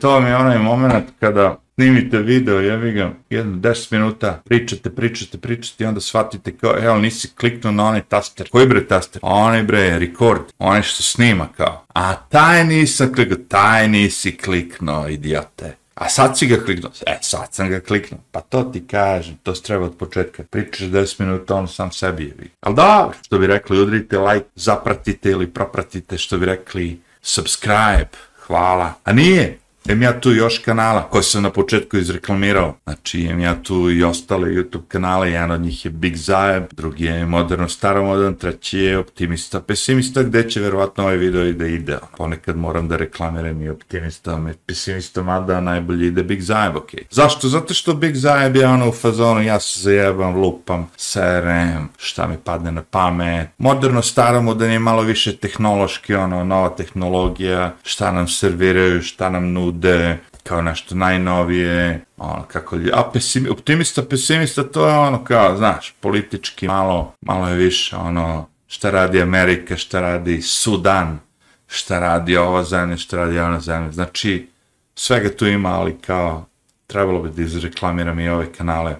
To mi je onaj moment kada snimite video, jevi ga, jedno 10 minuta, pričate, pričate, pričate i onda shvatite kao, evo, nisi kliknuo na onaj taster. Koji bre taster? Onaj bre, record, onaj što snima kao. A taj nisam kliknuo, taj nisi kliknuo, idiote. A sad si ga kliknuo. E, sad sam ga kliknuo. Pa to ti kažem, to se treba od početka. Pričaš 10 minuta, on sam sebi je vidi. Ali dobro, što bi rekli, udrite like, zapratite ili propratite, što bi rekli, subscribe, hvala. A nije, Em ja tu još kanala koje sam na početku izreklamirao. Znači, imam ja tu i ostale YouTube kanale, jedan od njih je Big Zajeb, drugi je Moderno Staromodern, treći je Optimista Pesimista, gde će verovatno ovaj video i da ide. Ponekad moram da reklamiram i Optimista, i Pesimista, mada najbolje ide Big Zajeb, ok. Zašto? Zato što Big Zajeb je ono u fazonu, ja se zajebam, lupam, serem, šta mi padne na pamet. Moderno Staromodern je malo više tehnološki, ono, nova tehnologija, šta nam serviraju, šta nam nude, bude kao nešto najnovije, ono, kako li, a pesimi, optimista, pesimista, to je ono kao, znaš, politički malo, malo je više, ono, šta radi Amerika, šta radi Sudan, šta radi ova zemlja, šta radi ona zemlja, znači, svega tu ima, ali kao, trebalo bi da izreklamiram i ove kanale,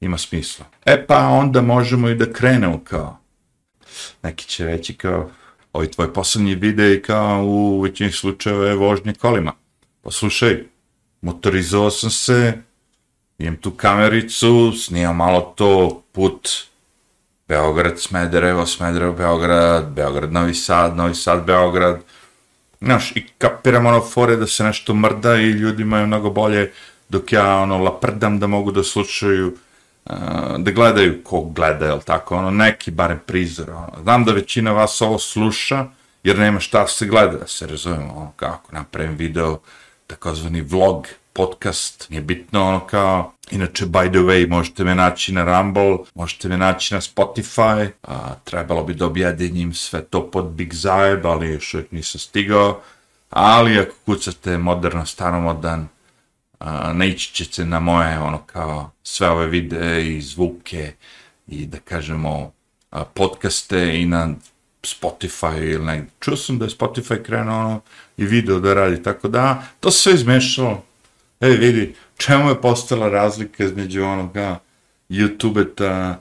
ima smisla. E pa onda možemo i da krenemo kao, neki će reći kao, ovi tvoj poslednji video i kao u većini slučajeva je vožnje kolima. Pa slušaj, motorizovao sam se, imam tu kamericu, snijam malo to put Beograd, Smederevo, Smederevo, Beograd, Beograd, Novi Sad, Novi Sad, Beograd. Znaš, i kapiram ono fore da se nešto mrda i ljudi imaju mnogo bolje dok ja ono laprdam da mogu da slušaju, da gledaju ko gleda, jel tako, ono, neki barem prizor, ono. Znam da većina vas ovo sluša, jer nema šta se gleda, da se razumemo, ono, kako napravim video, takozvani vlog, podcast, nije bitno ono kao, inače, by the way, možete me naći na Rumble, možete me naći na Spotify, a, trebalo bi da objedinjim sve to pod Big Zajeb, ali još uvijek nisam stigao, ali ako kucate moderno, staromodan, a, naići ćete na moje, ono kao, sve ove videe i zvuke i da kažemo, a, podcaste i na Spotify ili negdje. Čuo sam da je Spotify krenuo ono, i video da radi, tako da, to se sve izmešalo. E, vidi, čemu je postala razlika između onoga YouTube-a,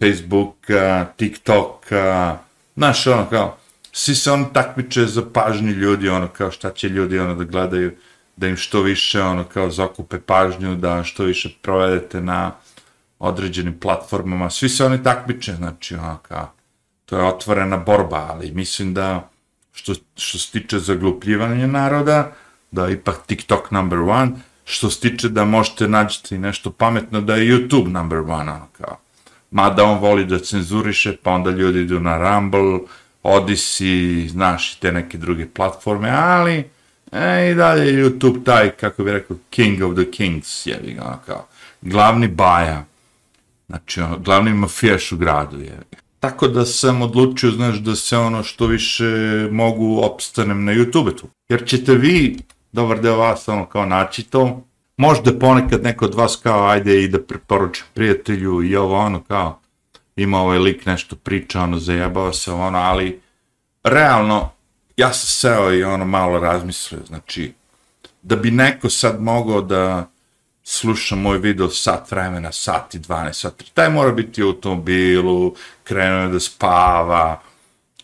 Facebook-a, TikTok-a, znaš, ono kao, svi se ono takmiče za pažnju ljudi, ono kao šta će ljudi ono da gledaju, da im što više ono kao zakupe pažnju, da što više provedete na određenim platformama, svi se oni takmiče, znači ono kao, to je otvorena borba, ali mislim da što, što se tiče zaglupljivanja naroda, da je ipak TikTok number one, što se tiče da možete nađeti nešto pametno, da je YouTube number one, ono kao. Mada on voli da cenzuriše, pa onda ljudi idu na Rumble, Odyssey, znaš, i te neke druge platforme, ali e, i dalje YouTube taj, kako bi rekao, king of the kings, jevi ga, ono kao, glavni baja, znači, ono, glavni mafijaš u gradu, jevi Tako da sam odlučio, znaš, da se ono što više mogu opstanem na YouTube tu. Jer ćete vi, dobar deo vas, ono, kao naći to, možda ponekad neko od vas kao, ajde i da preporučim prijatelju i ovo, ono, kao, ima ovaj lik nešto priča, ono, zajebava se, ono, ali, realno, ja sam seo i ono malo razmislio, znači, da bi neko sad mogao da sluša moj video sat vremena, sat i 12, sat, taj mora biti u automobilu, krenuo da spava,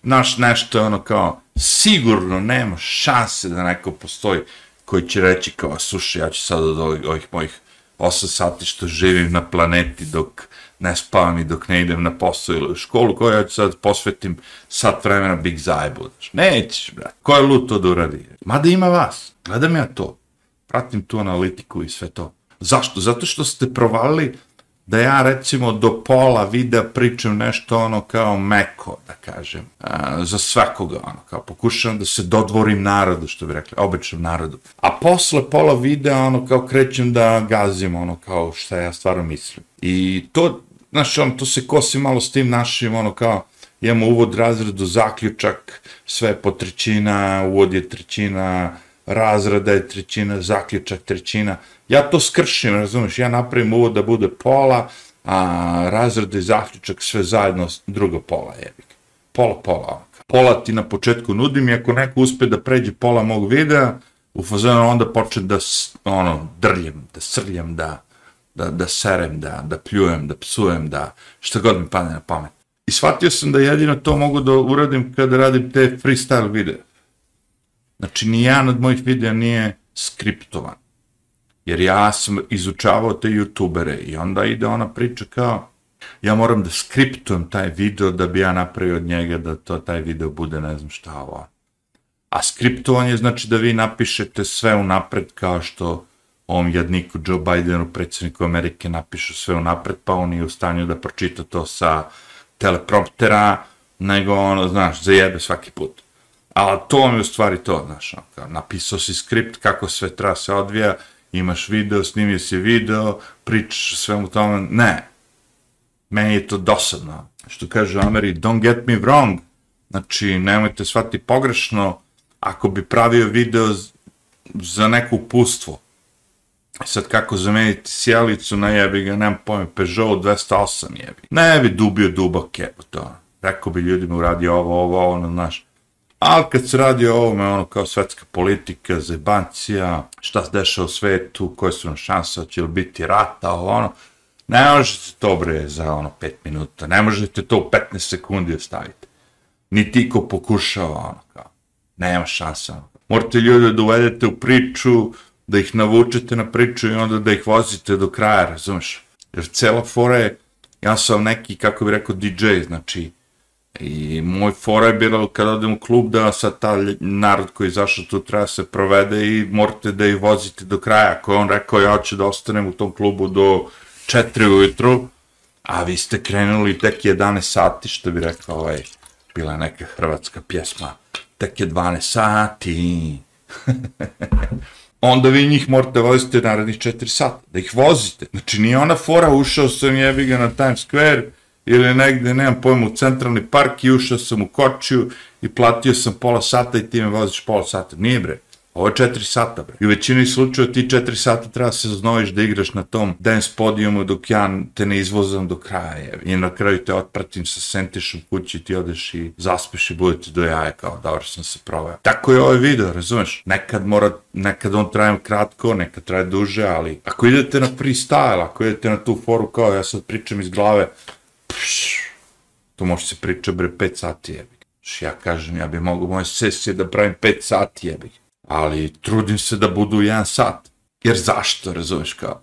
naš nešto je ono kao, sigurno nema šanse da neko postoji koji će reći kao, slušaj, ja ću sad od ovih, ovih mojih 8 sati što živim na planeti dok ne spavam i dok ne idem na posao ili u školu, koju ja ću sad posvetim sat vremena Big Zajbu. Nećeš, brat. Ko je lud to da uradi? Mada ima vas. Gledam ja to. Pratim tu analitiku i sve to. Zašto? Zato što ste provalili da ja recimo do pola videa pričam nešto ono kao meko, da kažem, a, za svakoga, ono, kao pokušavam da se dodvorim narodu, što bi rekli, običnom narodu. A posle pola videa, ono, kao krećem da gazim, ono, kao šta ja stvarno mislim. I to, znaš, ono, to se kosi malo s tim našim, ono, kao, imamo uvod razredu, zaključak, sve po trećina, uvod je trećina, razreda je trećina, zaključak trećina. Ja to skršim, razumiješ, ja napravim uvod da bude pola, a razreda i zaključak sve zajedno drugo pola, jebik. Pola, pola. Ono pola ti na početku nudim i ako neko uspe da pređe pola mog videa, u fazonu onda počne da, ono, drljem, da srljam, da, da, da serem, da, da pljujem, da psujem, da šta god mi padne na pamet. I shvatio sam da jedino to mogu da uradim kada radim te freestyle videe. Znači, ni jedan od mojih videa nije skriptovan. Jer ja sam izučavao te youtubere i onda ide ona priča kao ja moram da skriptujem taj video da bi ja napravio od njega da to taj video bude ne znam šta ovo. A skriptovanje znači da vi napišete sve unapred kao što ovom jadniku Joe Bidenu, predsjedniku Amerike, napišu sve unapred, pa on je u stanju da pročita to sa telepromptera, nego ono, znaš, zajebe svaki put. A to vam je u stvari to, znaš, ono, kao, napisao si skript kako sve treba se odvija, imaš video, snimio si video, pričaš svemu tome, ne. Meni je to dosadno. Što kaže Ameri, don't get me wrong, znači, nemojte shvati pogrešno, ako bi pravio video za neko upustvo, Sad kako zameniti sjelicu na jebi ga, nemam pojma, Peugeot 208 jebi. Ne bi dubio dubok jebo to. Ono. Rekao bi ljudima uradio ovo, ovo, ono, znaš. Ali kad se radi o ovome, ono, kao svetska politika, zebancija, šta se dešava u svetu, koje su nam šanse, će li biti rata, ovo, ono, ne možete to, bre, za, ono, 5 minuta, ne možete to u 15 sekundi ostaviti. Ni ti ko pokušava, ono, kao, nema šanse, ono. Morate ljude da uvedete u priču, da ih navučete na priču i onda da ih vozite do kraja, razumeš? Jer cela fora je, ja sam neki, kako bi rekao, DJ, znači, i moj fora je bilo kad odem u klub da sad ta narod koji je izašao tu treba se provede i morate da ih vozite do kraja. Ako je on rekao ja ću da ostanem u tom klubu do 4 ujutru, a vi ste krenuli tek 11 sati, što bi rekao ovaj, bila neka hrvatska pjesma, tek je 12 sati. onda vi njih morate voziti narednih 4 sata, da ih vozite. Znači nije ona fora, ušao sam jebi ga na Times Square ili negde, nemam pojma, u centralni park i ušao sam u kočiju i platio sam pola sata i ti me voziš pola sata. Nije bre, ovo je 4 sata bre. I u većini slučaja ti 4 sata treba se znojiš da igraš na tom dance podijumu dok ja te ne izvozam do kraja. I na kraju te otpratim sa sentišom kući ti odeš i zaspeš i budete do jaja kao dobro sam se proveo. Tako je ovaj video, razumeš? Nekad mora, nekad on traje kratko, nekad traje duže, ali ako idete na freestyle, ako idete na tu foru kao ja sad pričam iz glave, tu to može se priča bre 5 sati jebi. Š ja kažem, ja bi mogu moje sesije da pravim 5 sati jebi. Ali trudim se da budu 1 sat. Jer zašto, razumeš kao?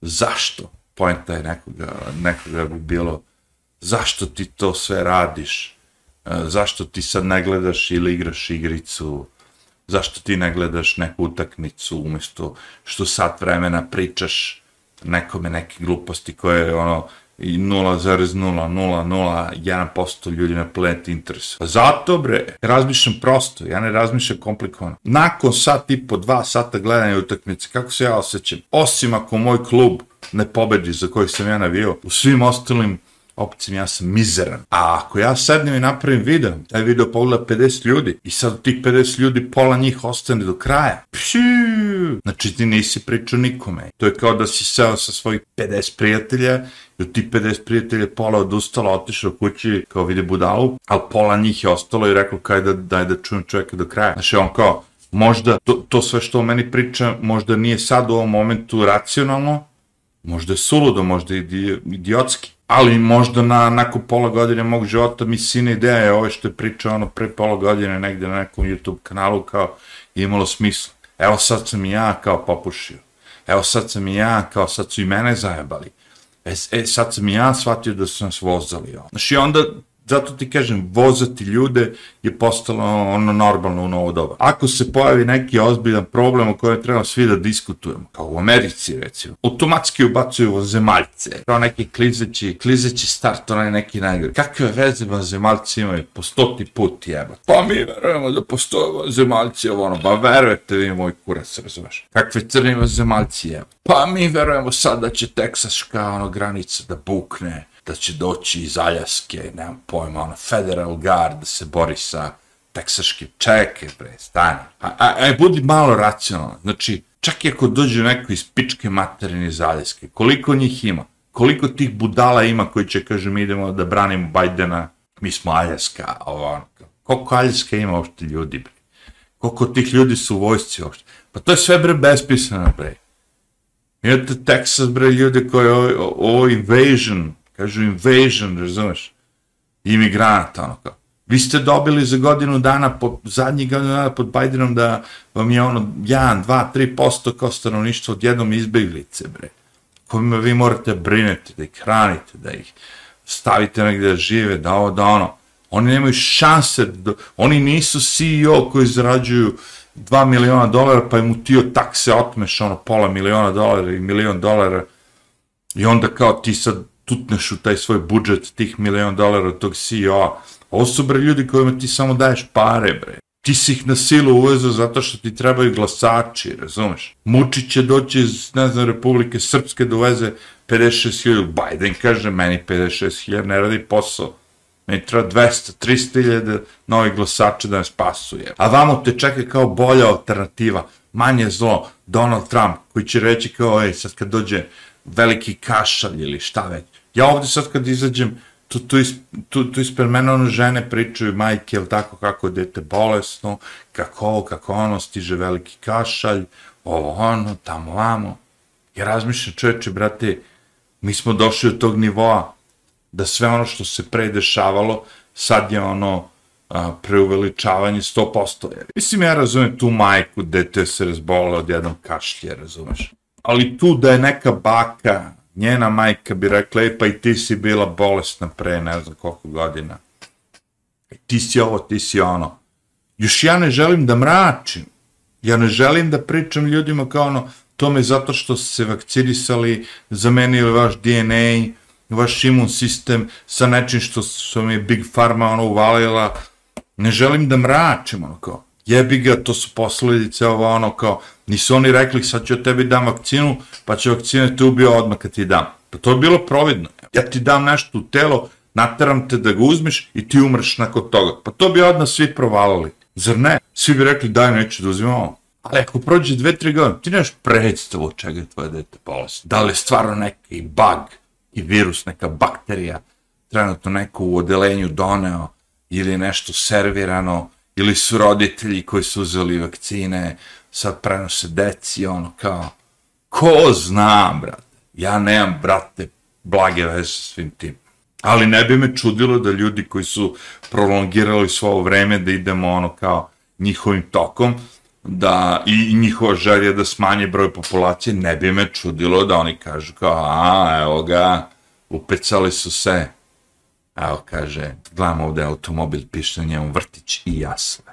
Zašto? Poenta je nekoga, nekoga bi bilo, zašto ti to sve radiš? E, zašto ti sad ne gledaš ili igraš igricu? Zašto ti ne gledaš neku utakmicu umjesto što sat vremena pričaš nekome neke gluposti koje ono i 0,0001% ljudi na planeti interes. Pa zato bre, razmišljam prosto, ja ne razmišljam komplikovano. Nakon sat i po dva sata gledanja utakmice, kako se ja osjećam? Osim ako moj klub ne pobedi za kojih sam ja navio, u svim ostalim opcijama ja sam mizeran. A ako ja sednem i napravim video, taj video pogleda 50 ljudi i sad od tih 50 ljudi pola njih ostane do kraja. Pšiu! Znači ti nisi pričao nikome. To je kao da si seo sa svojih 50 prijatelja i od tih 50 prijatelja pola odustalo, otišao kući kao vide budalu, ali pola njih je ostalo i rekao kaj da, daj da čujem čovjeka do kraja. Znači on kao, možda to, to sve što o meni priča, možda nije sad u ovom momentu racionalno, možda je suludo, možda je idi- idiotski, ali možda na nakon pola godine mog života mi sine ideja je ovo što je pričao ono pre pola godine negde na nekom YouTube kanalu kao je imalo smisla. Evo sad sam i ja kao popušio. Evo sad sam i ja kao sad su i mene zajebali. E, e sad sam i ja shvatio da su nas vozali. ono. Znaš i onda zato ti kažem, vozati ljude je postalo ono normalno u novo doba. Ako se pojavi neki ozbiljan problem o kojem treba svi da diskutujemo, kao u Americi recimo, automatski ubacuju vozemaljce, kao neki klizeći, klizeći start, onaj neki najgori. Kakve veze vozemaljci imaju po stoti put jeba? Pa mi verujemo da postoje vozemaljci, ovo ono, ba verujete vi moj kurac, razumeš? Kakve crni vozemaljci jeba? Pa mi verujemo sad da će teksaška ono, granica da bukne, da će doći iz Aljaske, nemam pojma, ono, Federal Guard da se bori sa teksaškim, čekaj bre, stani. A, a, a budi malo racionalno. znači, čak i ako dođe neko iz pičke materine iz Aljaske, koliko njih ima? Koliko tih budala ima koji će, kaže, mi idemo da branimo Bajdena, mi smo Aljaska, ovo, ono, koliko Aljaska ima uopšte ljudi, bre? Koliko tih ljudi su u vojsci uopšte. Pa to je sve bre bespisano, bre. Imate Texas, bre, ljude koji ovo, ovo invasion, kažu invasion, razumeš? Imigranata, ono kao. Vi ste dobili za godinu dana, po, zadnji godinu dana pod Bidenom da vam je ono 1, 2, 3% kao stanovništvo odjednom izbeglice, bre. Kojima vi morate brinuti, da ih hranite, da ih stavite negdje da žive, da ovo, da ono. Oni nemaju šanse, da, oni nisu CEO koji zarađuju 2 miliona dolara, pa im u tio takse otmeš ono pola miliona dolara i milion dolara i onda kao ti sad tutneš u taj svoj budžet tih milion dolara od tog CEO-a. Ovo su bre ljudi kojima ti samo daješ pare, bre. Ti si ih na silu uvezao zato što ti trebaju glasači, razumeš? Mučić će doći iz, ne znam, Republike Srpske da uveze 56.000. Biden kaže, meni 56.000 ne radi posao. Meni treba 200, 300 novih glasača da me spasuje. A vamo te čeka kao bolja alternativa, manje zlo, Donald Trump, koji će reći kao, ej, sad kad dođe veliki kašalj ili šta već. Ja ovdje sad kad izađem, tu, tu, is, tu, tu ispred mene ono žene pričaju, majke, jel tako, kako dete bolesno, kako ovo, kako ono, stiže veliki kašalj, ovo, ono, tamo, vamo. Ja razmišljam, čovječe, brate, mi smo došli od tog nivoa, da sve ono što se pre dešavalo, sad je ono a, preuveličavanje 100%. Jer. Mislim, ja razumem tu majku, dete se razbole od jednog kašlje, razumeš? Ali tu da je neka baka, njena majka bi rekla, e pa i ti si bila bolesna pre ne znam koliko godina. E, ti si ovo, ti si ono. Još ja ne želim da mračim. Ja ne želim da pričam ljudima kao ono, to me zato što se vakcinisali, zamenili vaš DNA, vaš imun sistem sa nečim što su mi Big Pharma ono uvalila. Ne želim da mračim ono kao. Jebi ga, to su posledice ovo ono kao. Nisu oni rekli sad ću tebi dam vakcinu, pa će vakcina te ubio odmah kad ti dam. Pa to je bilo providno. Ja ti dam nešto u telo, nateram te da ga uzmeš i ti umreš nakon toga. Pa to bi odmah svi provalili. Zar ne? Svi bi rekli daj neću da uzimam ovo. Ali ako prođe dve, tri godine, ti nemaš predstavu čega je tvoje dete bolest. Da li je stvarno neki bug i virus, neka bakterija, trenutno neko u odelenju doneo ili nešto servirano, ili su roditelji koji su uzeli vakcine, sad prenose deci, ono kao, ko zna, brate, ja nemam, brate, blage veze sa svim tim. Ali ne bi me čudilo da ljudi koji su prolongirali svoje vreme da idemo ono kao njihovim tokom, da i njihova želja da smanje broj populacije, ne bi me čudilo da oni kažu kao, a, evo ga, upecali su se, evo kaže, gledam ovde automobil, piše na njemu vrtić i jasle.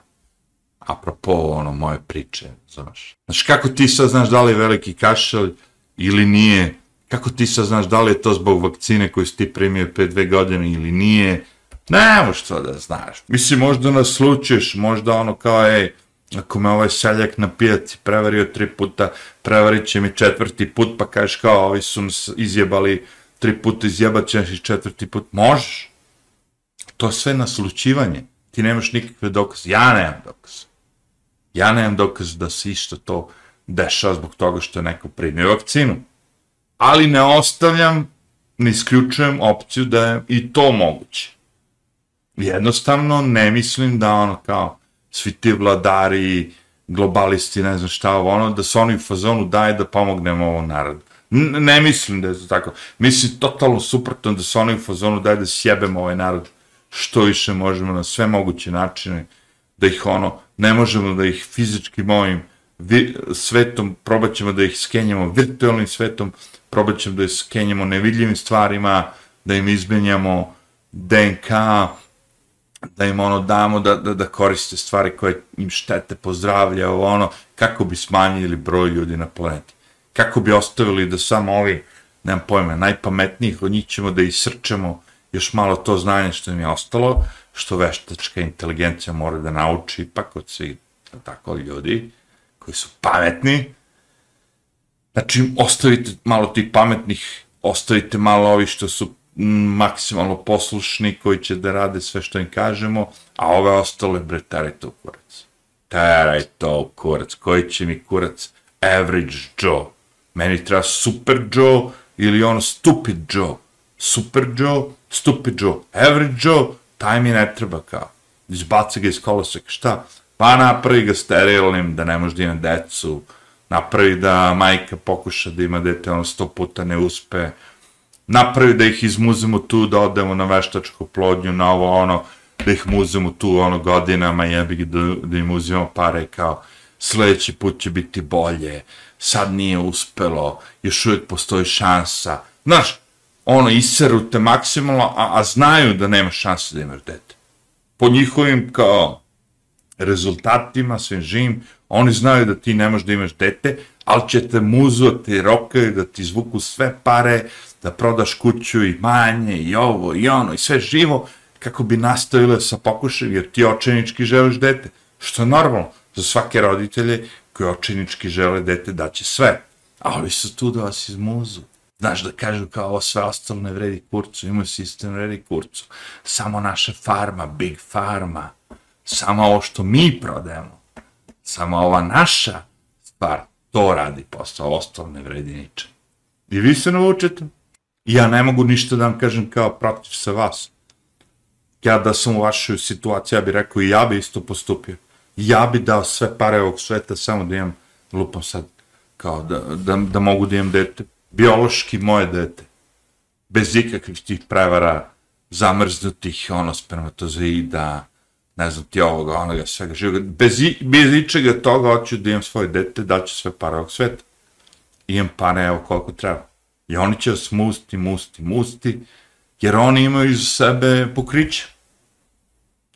Apropo ono moje priče, znaš. Znaš, kako ti sad znaš da li je veliki kašalj ili nije, kako ti sad znaš da li je to zbog vakcine koju si ti primio pre dve godine ili nije, ne možeš to da znaš. Mislim, možda nas slučiš, možda ono kao, ej, ako me ovaj seljak na pijaci prevario tri puta, prevarit će mi četvrti put, pa kažeš kao, ovi su izjebali tri puta, izjebat ćeš i četvrti put. Možeš. To sve naslučivanje. Ti nemaš nikakve dokaze. Ja nemam dokaze. Ja nemam dokaze da se isto to dešava zbog toga što je neko primio vakcinu. Ali ne ostavljam, ne isključujem opciju da je i to moguće. Jednostavno ne mislim da ono kao svi ti vladari, globalisti, ne znam šta, ono, da su oni u fazonu daj da pomognemo ovom narodu. N ne mislim da je to tako. Mislim totalno suprotno da su oni u fazonu daj da sjebemo ovaj narod što više možemo na sve moguće načine, da ih ono, ne možemo da ih fizički mojim vi, svetom, probat ćemo da ih skenjamo virtualnim svetom, probat ćemo da ih skenjamo nevidljivim stvarima, da im izmenjamo DNK, da im ono damo da, da, da koriste stvari koje im štete pozdravlja, ovo ono, kako bi smanjili broj ljudi na planeti. Kako bi ostavili da samo ovi, nemam pojma, najpametnijih od njih ćemo da isrčemo još malo to znanje što im je ostalo, što veštačka inteligencija mora da nauči ipak od svih tako ljudi koji su pametni. Znači, ostavite malo tih pametnih, ostavite malo ovi što su maksimalno poslušni, koji će da rade sve što im kažemo, a ove ostale, bre, teraj to kurac. Teraj to kurac. Koji će mi kurac? Average Joe. Meni treba Super Joe ili ono Stupid Joe. Super Joe, Stupid Joe. Average Joe, taj mi ne treba kao. Izbaci ga iz koloseka. Šta? Pa napravi ga sterilnim, da ne može da ima decu, napravi da majka pokuša da ima dete, ono sto puta ne uspe, napravi da ih izmuzimo tu, da odemo na veštačku plodnju, na ovo ono, da ih muzimo tu ono godinama, jebi da, da im uzimamo pare kao sledeći put će biti bolje, sad nije uspelo, još uvijek postoji šansa. Znaš, ono, isceru te maksimalno, a, a znaju da nema šanse da imaš dete. Po njihovim, kao, rezultatima, svim živim, oni znaju da ti ne možeš da imaš dete, ali će te muzati, rokaju, da ti zvuku sve pare, da prodaš kuću i manje, i ovo, i ono, i sve živo, kako bi nastavile sa pokušajem, jer ti očenički želiš dete, što je normalno za svake roditelje koji očenički žele dete daće sve, a ovi su tu da vas izmuzu. Znaš da kažu kao ovo sve ostalo ne vredi kurcu, imaju sistem ne vredi kurcu. Samo naša farma, big farma, samo ovo što mi prodajemo, samo ova naša stvar, to radi posao, ostalo ne vredi niče. I vi se naučite. Ja ne mogu ništa da vam kažem kao protiv sa vas. Ja da sam u vašoj situaciji, ja bih rekao i ja bi isto postupio. Ja bi dao sve pare ovog sveta samo da imam, lupam sad, kao da, da, da mogu da imam dete biološki moje dete, bez ikakvih tih prevara, zamrznutih, ono, spermatozoida, ne znam ti ovoga, onoga, svega živoga, bez, i, bez ičega toga hoću da imam svoje dete, da ću sve pare ovog sveta. Imam pare, evo koliko treba. I oni će vas musti, musti, musti, jer oni imaju iz sebe pokriće.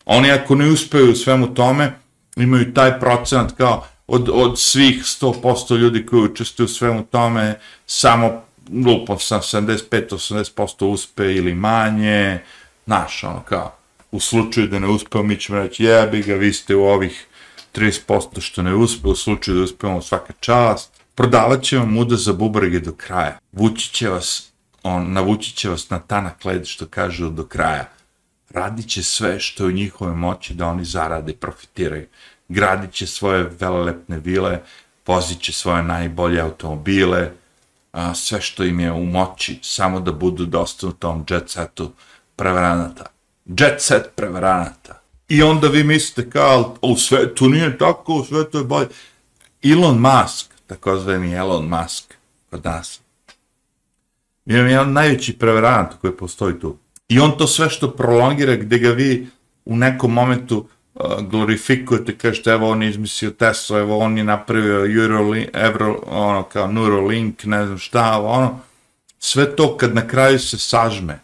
Oni ako ne uspeju u svemu tome, imaju taj procenat kao, od, od svih 100% ljudi koji učestvuju u svemu tome, samo lupo sam 75-80% uspe ili manje, znaš, ono kao, u slučaju da ne uspeo, mi ćemo reći, jebi ga, vi ste u ovih 30% što ne uspe, u slučaju da uspemo svaka čast, prodavat će vam muda za bubrege do kraja, vući će vas, on, navući će vas na tanak led, što kažu, do kraja, radit će sve što je u njihove moći da oni zarade i profitiraju gradit će svoje velelepne vile, vozit će svoje najbolje automobile, a, sve što im je u moći, samo da budu dosta u tom jet setu prevaranata. Jet set prevaranata. I onda vi mislite kao, u svetu nije tako, u svetu je bolje. Elon Musk, takozvani Elon Musk, kod nas, je jedan najveći prevarant koji postoji tu. I on to sve što prolongira, gde ga vi u nekom momentu Uh, glorifikujete, kažete, evo on je izmislio Tesla, evo on je napravio Eurolink, Euro, ono, kao Neuralink, ne znam šta, ono, sve to kad na kraju se sažme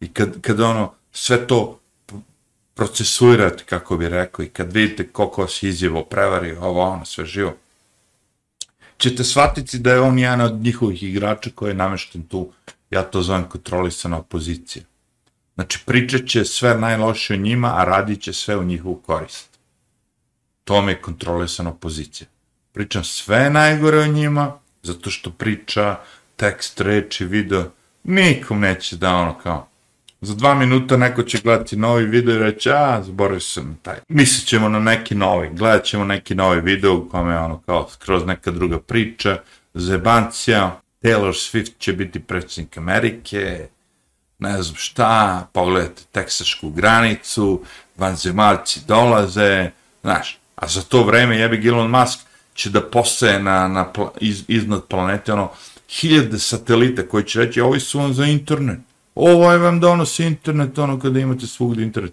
i kad, kad ono, sve to procesuirate, kako bi rekao, i kad vidite koliko vas izjevo prevari, ovo, ono, sve živo, ćete shvatiti da je on jedan od njihovih igrača koji je namešten tu, ja to zovem kontrolisana opozicija. Znači, pričat će sve najloše o njima, a radit će sve u njihovu korist. To mi je kontrolisana opozicija. Pričam sve najgore o njima, zato što priča, tekst, reči, video, nikom neće da ono kao, za dva minuta neko će gledati novi video i reći, a, zaboravio sam taj. Mislit ćemo na neki novi, gledat ćemo neki novi video u kome ono kao skroz neka druga priča, zebancija, Taylor Swift će biti predsjednik Amerike, ne znam šta, pogledajte teksašku granicu, vanzemaljci dolaze, znaš, a za to vreme jebi Elon Musk će da postaje na, na, iz, iznad planete, ono, hiljade satelita koji će reći, ovi su vam za internet, ovo je vam donosi internet, ono, kada imate svugdje internet.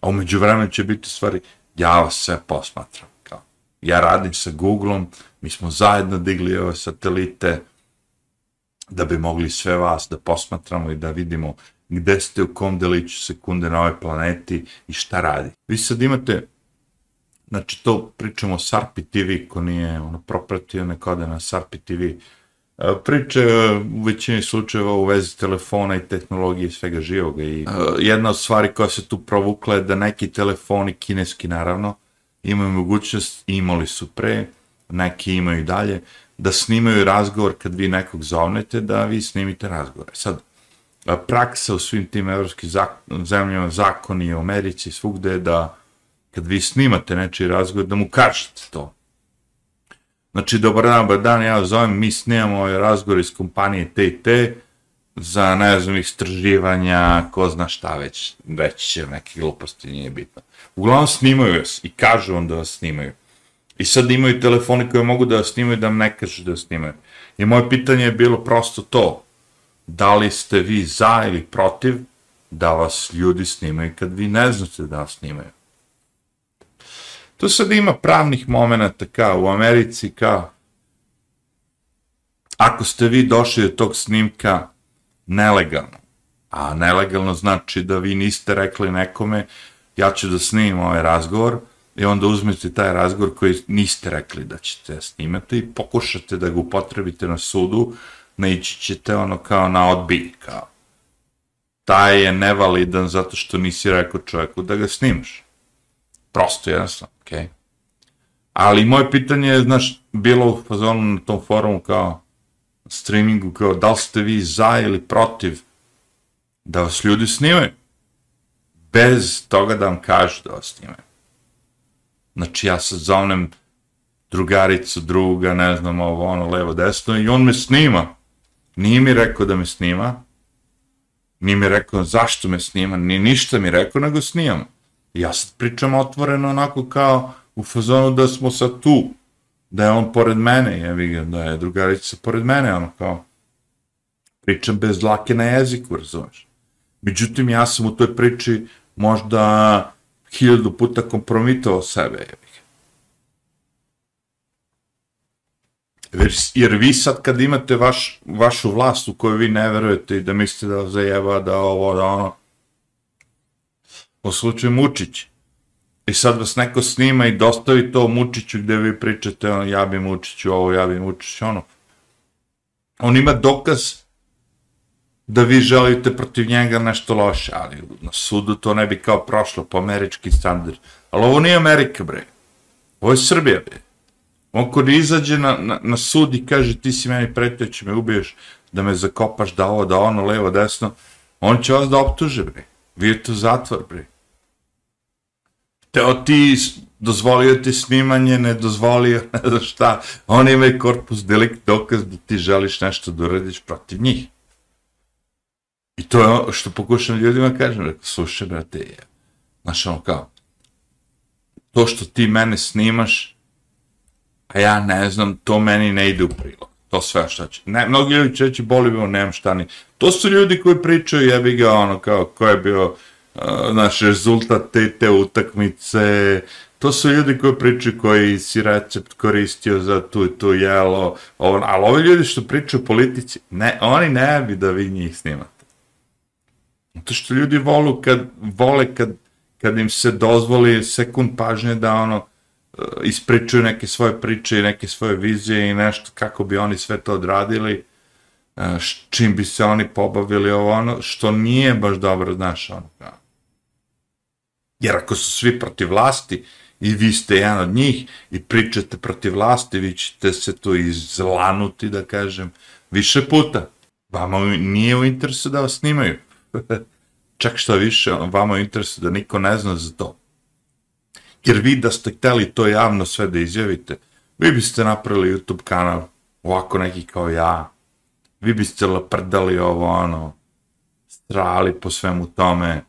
A umeđu vremenu će biti stvari, ja vas sve posmatram, kao, ja radim sa Googleom, mi smo zajedno digli ove satelite, da bi mogli sve vas da posmatramo i da vidimo gde ste u kom deliću sekunde na ovoj planeti i šta radi. Vi sad imate, znači to pričamo o Sarpi TV, ko nije ono, propratio neko ode na Sarpi TV, e, priče e, u većini slučajeva u vezi telefona i tehnologije i svega živoga i e, jedna od stvari koja se tu provukla je da neki telefoni, kineski naravno, imaju mogućnost, imali su pre, neki imaju dalje, da snimaju razgovor kad vi nekog zovnete, da vi snimite razgovor. Sad, praksa u svim tim evropskim zakon, zemljama, zakoni u Americi, svugde je da kad vi snimate nečiji razgovor, da mu kažete to. Znači, dobar dan, dobar dan, ja zovem, mi snimamo ovaj razgovor iz kompanije te i te, za, ne znam, istraživanja, ko zna šta već, već će neke gluposti, nije bitno. Uglavnom snimaju vas i kažu vam da vas snimaju. I sad imaju telefone koje mogu da snimaju da ne kažu da snimaju. I moje pitanje je bilo prosto to. Da li ste vi za ili protiv da vas ljudi snimaju kad vi ne znate da vas snimaju? Tu sad ima pravnih momenta kao u Americi, kao ako ste vi došli do tog snimka nelegalno, a nelegalno znači da vi niste rekli nekome ja ću da snimim ovaj razgovor i onda uzmete taj razgovor koji niste rekli da ćete snimati i pokušate da ga upotrebite na sudu, naići ćete ono kao na odbij, kao taj je nevalidan zato što nisi rekao čovjeku da ga snimaš. Prosto, jednostavno, okej. Okay. Ali moje pitanje je, znaš, bilo u fazonu na tom forumu kao streamingu, kao da li ste vi za ili protiv da vas ljudi snimaju? Bez toga da vam kažu da vas snimaju. Znači, ja sad zovnem drugaricu, druga, ne znam, ovo, ono, levo, desno, i on me snima. Nije mi rekao da me snima, nije mi rekao zašto me snima, ni ništa mi rekao, nego snimam. I ja sad pričam otvoreno, onako kao u fazonu da smo sad tu, da je on pored mene, ja ga, da je drugarica pored mene, ono kao, pričam bez dlake na jeziku, razumeš. Međutim, ja sam u toj priči možda hiljadu puta kompromitovao sebe, ja Jer vi sad kad imate vaš, vašu vlast u kojoj vi ne verujete i da mislite da zajeba, da ovo, da ono, po slučaju Mučić, i sad vas neko snima i dostavi to Mučiću gde vi pričate, ono, ja bi Mučiću ovo, ja bi Mučiću ono. On ima dokaz da vi želite protiv njega nešto loše, ali na sudu to ne bi kao prošlo po američki standard. Ali ovo nije Amerika, bre. Ovo je Srbija, bre. On kod izađe na, na, na sud i kaže ti si meni pretjeći, me ubiješ, da me zakopaš, da ovo, da ono, levo, desno, on će vas da optuže, bre. Vi je to zatvor, bre. Teo ti dozvolio ti snimanje, ne dozvolio, ne znaš šta. Oni imaju korpus delikt dokaz da ti želiš nešto da uradiš protiv njih. I to je ono što pokušam ljudima kažem, rekao, slušaj, brate, je. Znaš, ono kao, to što ti mene snimaš, a ja ne znam, to meni ne ide u prilog. To sve šta će. Ne, mnogi ljudi će reći, boli bi nemam šta ni. To su ljudi koji pričaju, jebi ga, ono, kao, ko je bio uh, naš rezultat te, te utakmice, to su ljudi koji pričaju koji si recept koristio za tu i tu jelo, on, ali ovi ljudi što pričaju politici, ne, oni ne bi da vi njih snimate. To što ljudi volu kad, vole kad, kad im se dozvoli sekund pažnje da ono, e, ispričuju neke svoje priče i neke svoje vizije i nešto kako bi oni sve to odradili, e, čim bi se oni pobavili ovo ono, što nije baš dobro, znaš, ono, kao. Jer ako su svi protiv vlasti i vi ste jedan od njih i pričate protiv vlasti, vi ćete se tu izlanuti, da kažem, više puta. Vama nije u interesu da vas snimaju. Čak što više, ono, vama u interesu da niko ne zna za to jer vi da ste hteli to javno sve da izjavite, vi biste napravili YouTube kanal, ovako neki kao ja, vi biste laprdali ovo, ono, strali po svemu tome,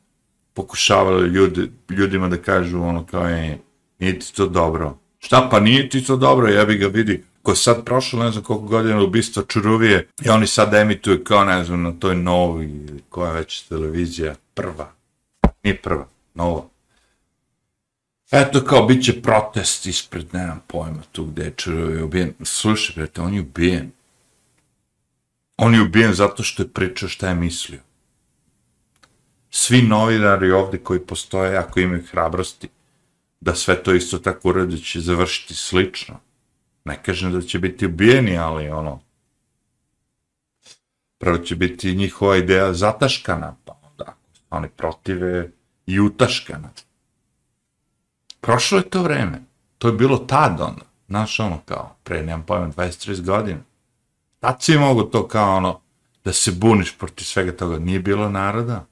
pokušavali ljudi, ljudima da kažu ono kao je, nije ti to dobro. Šta pa nije ti to dobro, ja bi ga vidi, je sad prošlo ne znam koliko godina ubistva Čuruvije i oni sad emituju kao ne znam na toj novi, koja već televizija, prva, nije prva, nova. Eto kao, bit će protest ispred, nemam pojma, tu gde je Čuruvije ubijen. Slušaj, brete, on je ubijen. On je ubijen zato što je pričao šta je mislio. Svi novinari ovde koji postoje, ako imaju hrabrosti, da sve to isto tako urade, će završiti slično. Ne kažem da će biti ubijeni, ali ono, prvo će biti njihova ideja zataškana, pa onda, oni protive i utaškana. Prošlo je to vreme. To je bilo tad ono. Znaš ono kao, pre nemam pojma, 23 godina. Tad si mogu to kao ono, da se buniš protiv svega toga. Nije bilo naroda.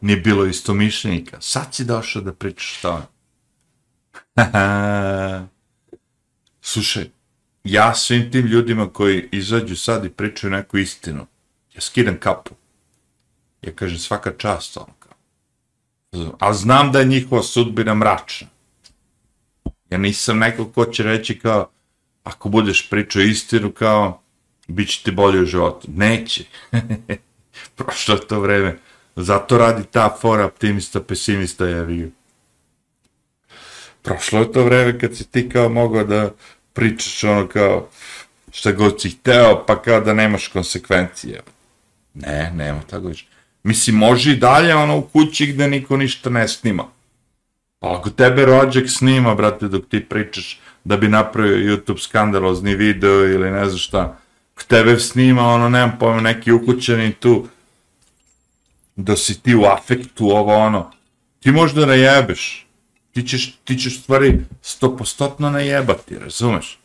Nije bilo istomišljenika. Sad si došao da pričaš to. Slušaj, ja svim tim ljudima koji izađu sad i pričaju neku istinu, ja skidam kapu. Ja kažem svaka čast ono A znam da je njihova sudbina mračna. Ja nisam neko ko će reći kao, ako budeš pričao istinu kao, bit će ti bolje u životu. Neće. Prošlo to vreme. Zato radi ta fora optimista, pesimista, ja vidim. Prošlo je to vreme kad si ti kao mogao da pričaš ono kao šta god si hteo, pa kao da nemaš konsekvencije. Ne, nema tako više. Mislim, može i dalje ono u kući gde niko ništa ne snima. Pa ako tebe rođak snima, brate, dok ti pričaš da bi napravio YouTube skandalozni video ili ne znam šta, ako tebe snima, ono, nemam pojma, neki ukućani tu, da si ti u afektu, ovo ono, ti možda najebeš. Ti ćeš, ti ćeš stvari stopostotno najebati, razumeš?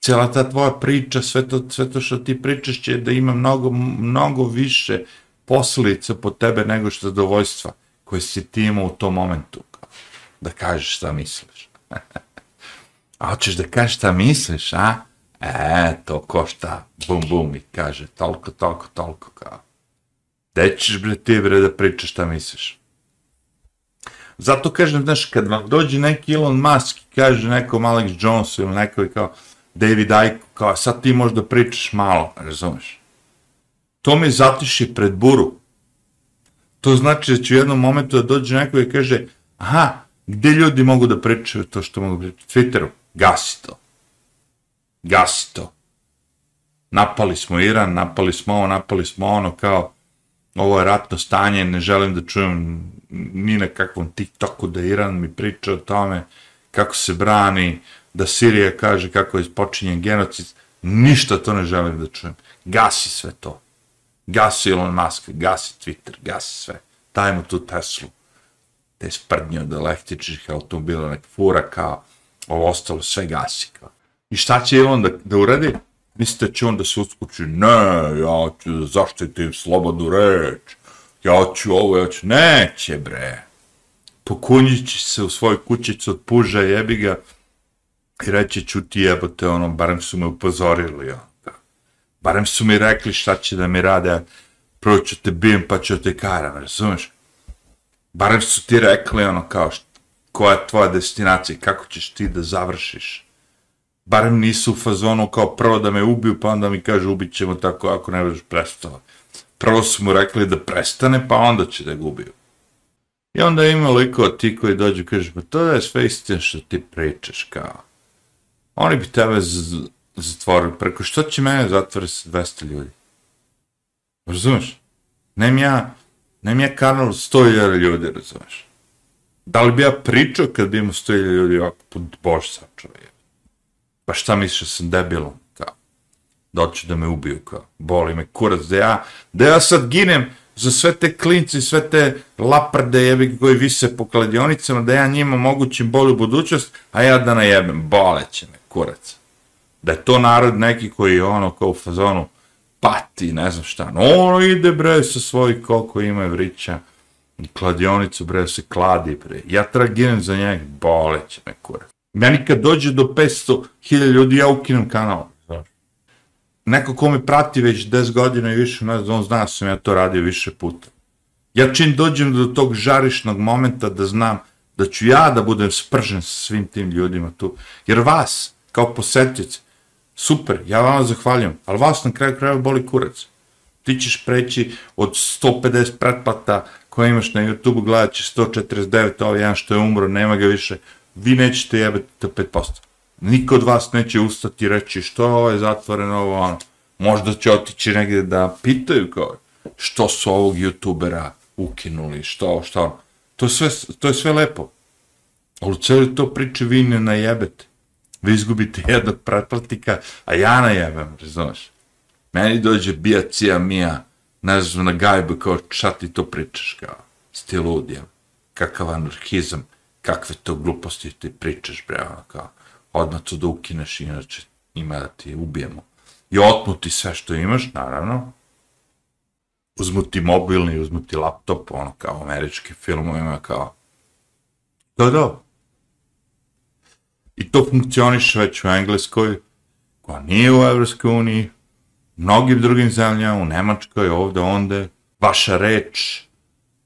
Cijela ta tvoja priča, sve to, sve to što ti pričaš će da ima mnogo, mnogo više posljedica po tebe nego što zadovoljstva koje si ti imao u tom momentu. Da kažeš šta misliš. a hoćeš da kažeš šta misliš, a? E, to košta, bum, bum, i kaže, toliko, toliko, toliko, kao. Gde ćeš, bre, ti, bre, da pričaš šta misliš? Zato kažem, znaš, kad vam dođe neki Elon Musk i kaže nekom Alex Jones ili neko kao David Icke, kao sad ti možda pričaš malo, razumeš? To me zatiši pred buru. To znači da će u jednom momentu da dođe neko i kaže, aha, gde ljudi mogu da pričaju to što mogu pričati? Twitteru, gasi to. Gasi to. Napali smo Iran, napali smo ovo, napali smo ono, kao, ovo je ratno stanje, ne želim da čujem ni na kakvom TikToku da Iran mi priča o tome kako se brani, da Sirija kaže kako je počinjen genocid, ništa to ne želim da čujem. Gasi sve to. Gasi Elon Musk, gasi Twitter, gasi sve. Daj mu tu Teslu. Te sprdnje od električnih automobila, nek fura kao ovo ostalo, sve gasi kao. I šta će Elon da, da uradi? Mislite će on da se uskući? Ne, ja ću da zaštitim slobodnu reč. Ja ću ovo, ja ću... Neće, bre. Pokunjit će se u svoj kućicu od puža, jebi ga. I reći ću ti jebote, ono, barem su me upozorili, ja. Barem su mi rekli šta će da mi rade, prvo ću te bijem pa ću te karam, razumeš? Barem su ti rekli ono kao koja je tvoja destinacija, kako ćeš ti da završiš. Barem nisu u fazonu kao prvo da me ubiju, pa onda mi kaže ubit ćemo tako ako ne budeš prestao. Prvo su mu rekli da prestane, pa onda će da gubi. I onda ima liko ti koji dođu i kaže, pa to je sve istina što ti pričaš, kao. Oni bi tebe zatvorili. Preko što će mene zatvore sa 200 ljudi? Razumeš? Nem ja, nem ja kanal 100.000 ljudi, razumeš? Da li bi ja pričao kad bi imao 100.000 ljudi ovako, pod bož sam čovjek? Pa šta misliš da sam debilom? Da li će da me ubiju, kao, boli me kurac, da ja, da ja sad ginem za sve te klinci, sve te laprde jebi koji vise po kladionicama, da ja njima mogućim bolju budućnost, a ja da najebem, boleće me, kurac. Da je to narod neki koji je ono kao u fazonu pati, ne znam šta, no ono ide bre sa svoj koliko ima vrića, kladionicu bre se kladi bre, ja traginem za njeg, boleće me kurac. Meni kad dođe do 500.000 ljudi, ja ukinem kanal. Neko ko me prati već 10 godina i više, ne znam, on zna da sam ja to radio više puta. Ja čim dođem do tog žarišnog momenta da znam da ću ja da budem spržen sa svim tim ljudima tu. Jer vas, kao posjetioci, super, ja vam zahvaljujem, ali vas na kraju kraja boli kurac. Ti ćeš preći od 150 pretplata koje imaš na YouTube-u, gledat ćeš 149, ovaj jedan što je umro, nema ga više, vi nećete jebati to 5%. Niko od vas neće ustati i reći što ovo je ovaj zatvoreno, ovo ono. Možda će otići negdje da pitaju kao što su ovog youtubera ukinuli, što, što. To je sve, to je sve lepo. Ali u celoj to priče vi ne najebete vi izgubite jednog pretplatnika, a ja najebem, razumeš? Meni dođe bija cija mija, ne znam, na gajbu, kao šta ti to pričaš, kao, sti lud, kakav anarhizam, kakve to gluposti ti pričaš, bre, ono, kao, odmah to da ukineš, inače ima da ti ubijemo. I otmuti sve što imaš, naravno, uzmu ti mobilni, uzmu ti laptop, ono, kao američki filmovima, kao, to da. I to funkcioniše već u Engleskoj, koja nije u Evropskoj uniji, mnogim drugim zemljama, u Nemačkoj, ovde, onde. Vaša reč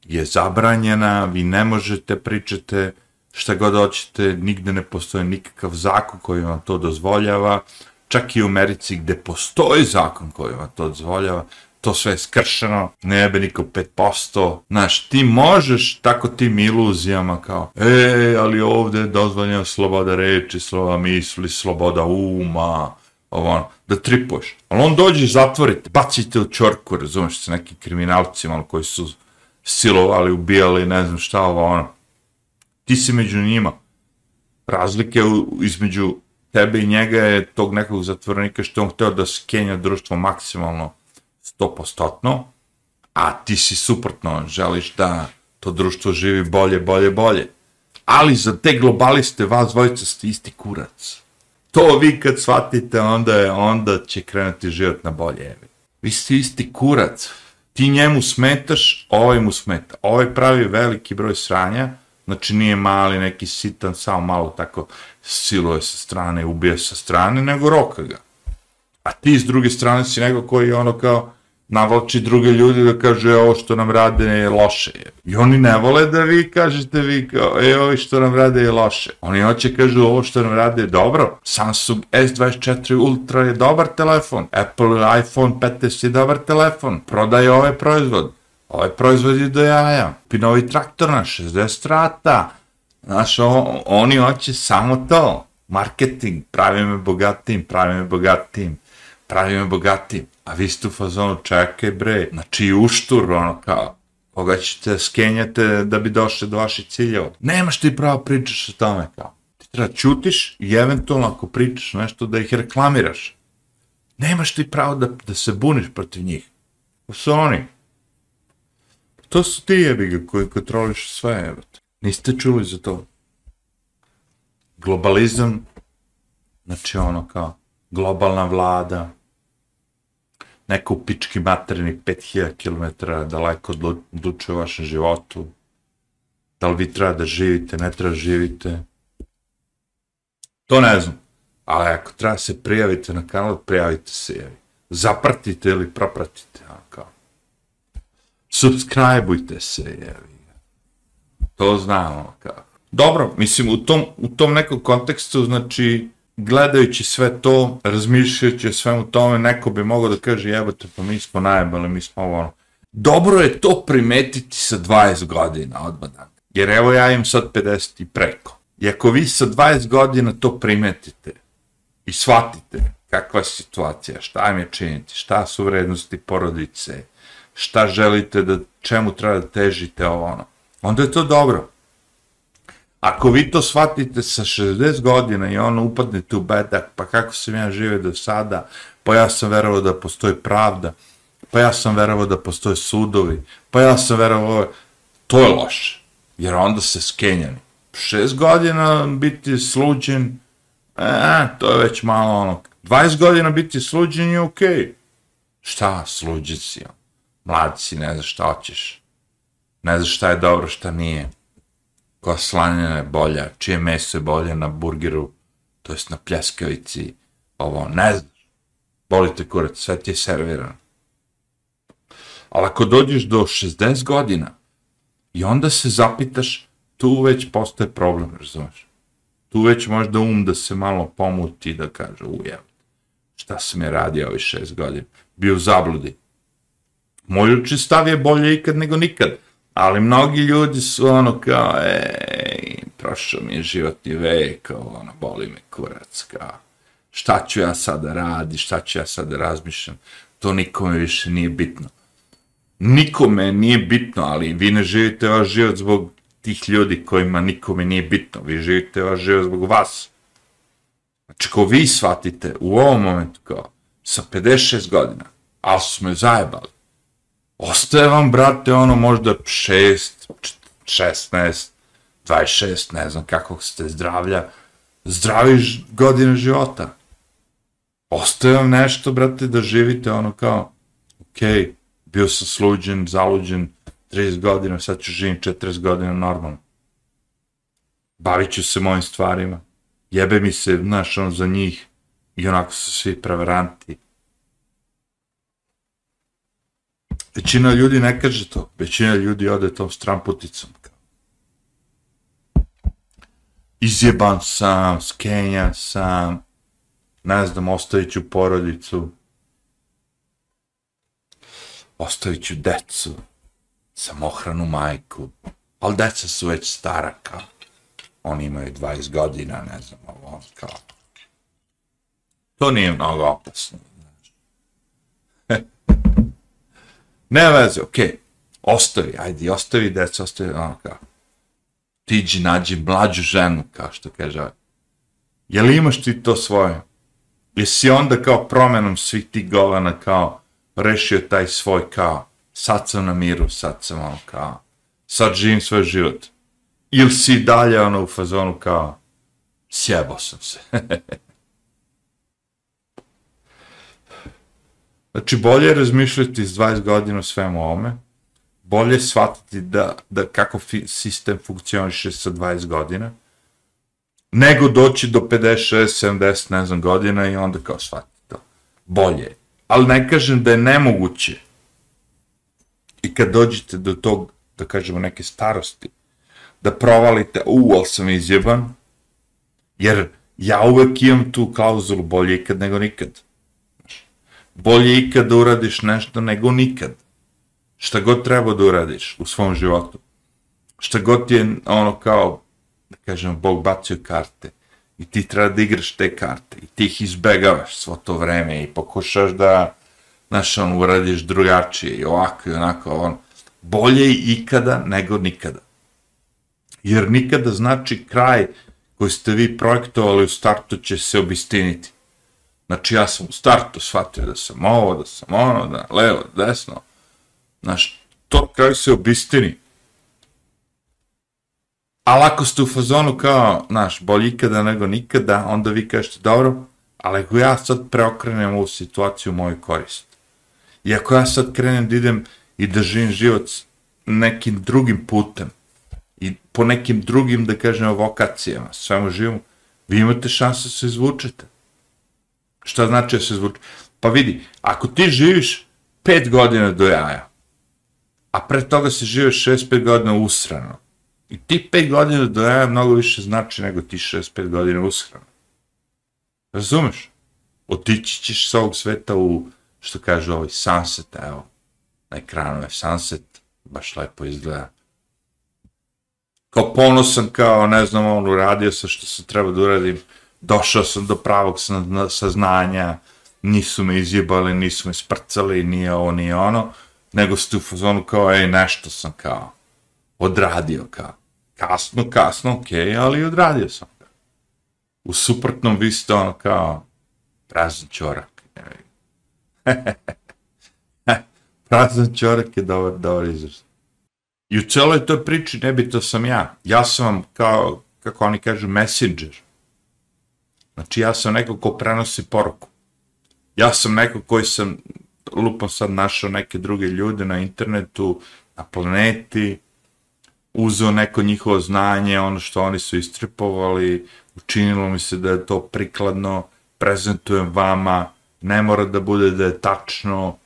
je zabranjena, vi ne možete pričate šta god hoćete, nigde ne postoje nikakav zakon koji vam to dozvoljava, čak i u Americi gde postoji zakon koji vam to dozvoljava, to sve je skršeno, ne jebe niko 5%, znaš, ti možeš tako tim iluzijama kao, e, ali ovde je dozvoljena sloboda reči, sloboda misli, sloboda uma, ovo ono, da tripuješ. Ali on dođe i zatvorite, bacite u čorku, razumeš, sa nekim kriminalcima koji su silovali, ubijali, ne znam šta, ovo ono. Ti si među njima. Razlike u, između tebe i njega je tog nekog zatvornika što on hteo da skenja društvo maksimalno stopostotno, a ti si suprotno, želiš da to društvo živi bolje, bolje, bolje. Ali za te globaliste vas dvojica ste isti kurac. To vi kad shvatite, onda, je, onda će krenuti život na bolje. Vi ste isti kurac. Ti njemu smetaš, ovaj mu smeta. Ovaj pravi veliki broj sranja, znači nije mali neki sitan, samo malo tako siluje sa strane, ubije sa strane, nego roka ga. A ti s druge strane si nego koji ono kao, navlači druge ljudi da kaže e, ovo što nam rade je loše. I oni ne vole da vi kažete vi kao, e, ovo što nam rade je loše. Oni hoće kažu ovo što nam rade je dobro. Samsung S24 Ultra je dobar telefon. Apple iPhone 15 je dobar telefon. Prodaje ovaj proizvod. Ovaj proizvod je do jaja. Pinovi traktor na 60 strata. Znaš, o, oni hoće samo to. Marketing, pravi me bogatim, pravi me bogatim, pravi me bogatim. A vi ste u fazonu, čekaj bre, znači uštur, ono kao, koga ćete skenjate da bi došli do vaših ciljeva. Nemaš ti pravo pričaš o tome kao. Ti treba čutiš i eventualno ako pričaš nešto da ih reklamiraš. Nemaš ti pravo da, da se buniš protiv njih. To su oni. To su ti jebiga koji kontroliš sve, evo. Niste čuli za to. Globalizam, znači ono kao, globalna vlada, neko u pički materni 5000 km daleko odlučuje o vašem životu, da li vi treba da živite, ne treba da živite. To ne znam. Ali ako treba se prijavite na kanal, prijavite se, jevi. Zapratite ili propratite. Subscribeujte se, jevi. To znamo, kako. Dobro, mislim, u tom, u tom nekom kontekstu, znači, gledajući sve to, razmišljajući o svemu tome, neko bi mogao da kaže, jebate, pa mi smo najbali, mi smo ovo, ono. Dobro je to primetiti sa 20 godina odmah. Jer evo ja im sad 50 i preko. I ako vi sa 20 godina to primetite i shvatite kakva je situacija, šta im je činiti, šta su vrednosti porodice, šta želite da, čemu treba da težite ovo ono, onda je to dobro. Ako vi to shvatite sa 60 godina i ono upadnete u bedak, pa kako sam ja žive do sada, pa ja sam verovao da postoji pravda, pa ja sam verovao da postoje sudovi, pa ja sam verovao, to je loše, jer onda se skenjani. Šest godina biti sluđen, e, to je već malo ono, 20 godina biti sluđen je okej. Okay. Šta, sluđen si, ono? Mlad si, ne znaš šta hoćeš, ne znaš šta je dobro, šta nije koja slanina je bolja, čije meso je bolje na burgeru, to jest na pljeskavici, ovo, ne znaš, bolite kurac, sve ti je servirano. Ali ako dođeš do 60 godina i onda se zapitaš, tu već postoje problem, razumeš? Tu već možda um da se malo pomuti da kaže, ujev, šta sam je radio ovih šest godina? Bio u zabludi. Moj uči stav je bolje ikad nego nikad. Ali mnogi ljudi su ono kao, ej, prošao mi je životni vek, ono, boli me kurac, kao, šta ću ja sada radi, šta ću ja sada razmišljam, to nikome više nije bitno. Nikome nije bitno, ali vi ne živite vaš život zbog tih ljudi kojima nikome nije bitno, vi živite vaš život zbog vas. Znači, ko vi shvatite u ovom momentu kao, sa 56 godina, ali su me zajebali, ostaje vam, brate, ono možda 6, 16, 26, ne znam kakvog ste zdravlja, zdravi godine života. Ostaje vam nešto, brate, da živite ono kao, ok, bio sam sluđen, zaluđen, 30 godina, sad ću živim 40 godina normalno. Bavit ću se mojim stvarima. Jebe mi se, znaš, ono, za njih. I onako su svi prevaranti Većina ljudi ne kaže to. Većina ljudi ode tom stramputicom. Izjeban sam, skenjan sam, ne znam, ostavit ću porodicu, ostavit ću decu, samohranu majku, ali deca su već stara, kao, oni imaju 20 godina, ne znam, ovo, kao, to nije mnogo opasno, ne veze, okej, okay. ostavi, ajde, ostavi deca, ostavi, ono, kao, tiđi, nađi mlađu ženu, kao što kaže, ovaj. je li imaš ti to svoje? Jesi onda kao promenom svih tih govana kao rešio taj svoj kao sad sam na miru, sad sam ono kao sad živim svoj život. Ili si dalje ono u fazonu kao sjebao sam se. znači bolje je razmišljati s 20 godina o svemu ovome, bolje shvatiti da, da kako fi, sistem funkcioniše sa 20 godina, nego doći do 56, 70, ne znam, godina i onda kao shvatiti to. Bolje. Ali ne kažem da je nemoguće. I kad dođete do tog, da kažemo, neke starosti, da provalite, u, ali sam izjeban, jer ja uvek imam tu klauzulu bolje ikad nego nikad. Bolje ikad da uradiš nešto nego nikad. Šta god treba da uradiš u svom životu. Šta god je ono kao da kažem, Bog bacio karte i ti treba da igraš te karte i ti ih izbegavaš svo to vreme i pokušaš da, znaš, on, uradiš drugačije i ovako i onako, on, bolje ikada nego nikada. Jer nikada znači kraj koji ste vi projektovali u startu će se obistiniti. Znači ja sam u startu shvatio da sam ovo, da sam ono, da levo, desno. Znaš, to kraj se obistini. Ali ako ste u fazonu kao, znaš, bolje ikada nego nikada, onda vi kažete, dobro, ali ako ja sad preokrenem ovu situaciju u moju korist, i ako ja sad krenem da idem i da živim život nekim drugim putem, i po nekim drugim, da kažem, vokacijama, svemu živom, vi imate šansu da se izvučete. Šta znači da se zvuči? Pa vidi, ako ti živiš pet godina do jaja, a pre toga se živiš šest, pet godina usrano, I ti pet godina do jaja mnogo više znači nego ti šest, pet godina usrano. Razumeš? Otići ćeš sa ovog sveta u, što kaže ovaj, sunset, evo, na ekranu je sunset, baš lepo izgleda. Kao ponosan, kao, ne znam, on uradio sa što se treba da uradim, došao sam do pravog saznanja, nisu me izjebali, nisu me sprcali, nije ovo, nije ono, nego ste u fazonu kao, ej, nešto sam kao, odradio kao. Kasno, kasno, okej, okay, ali odradio sam. U suprotnom vi ste ono kao prazan čorak. prazan čorak je dobar, dobar izraz. I u celoj toj priči nebito sam ja. Ja sam vam kao, kako oni kažu, messenger. Znači ja sam neko ko prenosi poruku. Ja sam neko koji sam, lupom sad našao neke druge ljude na internetu, na planeti, uzeo neko njihovo znanje, ono što oni su istripovali, učinilo mi se da je to prikladno, prezentujem vama, ne mora da bude da je tačno,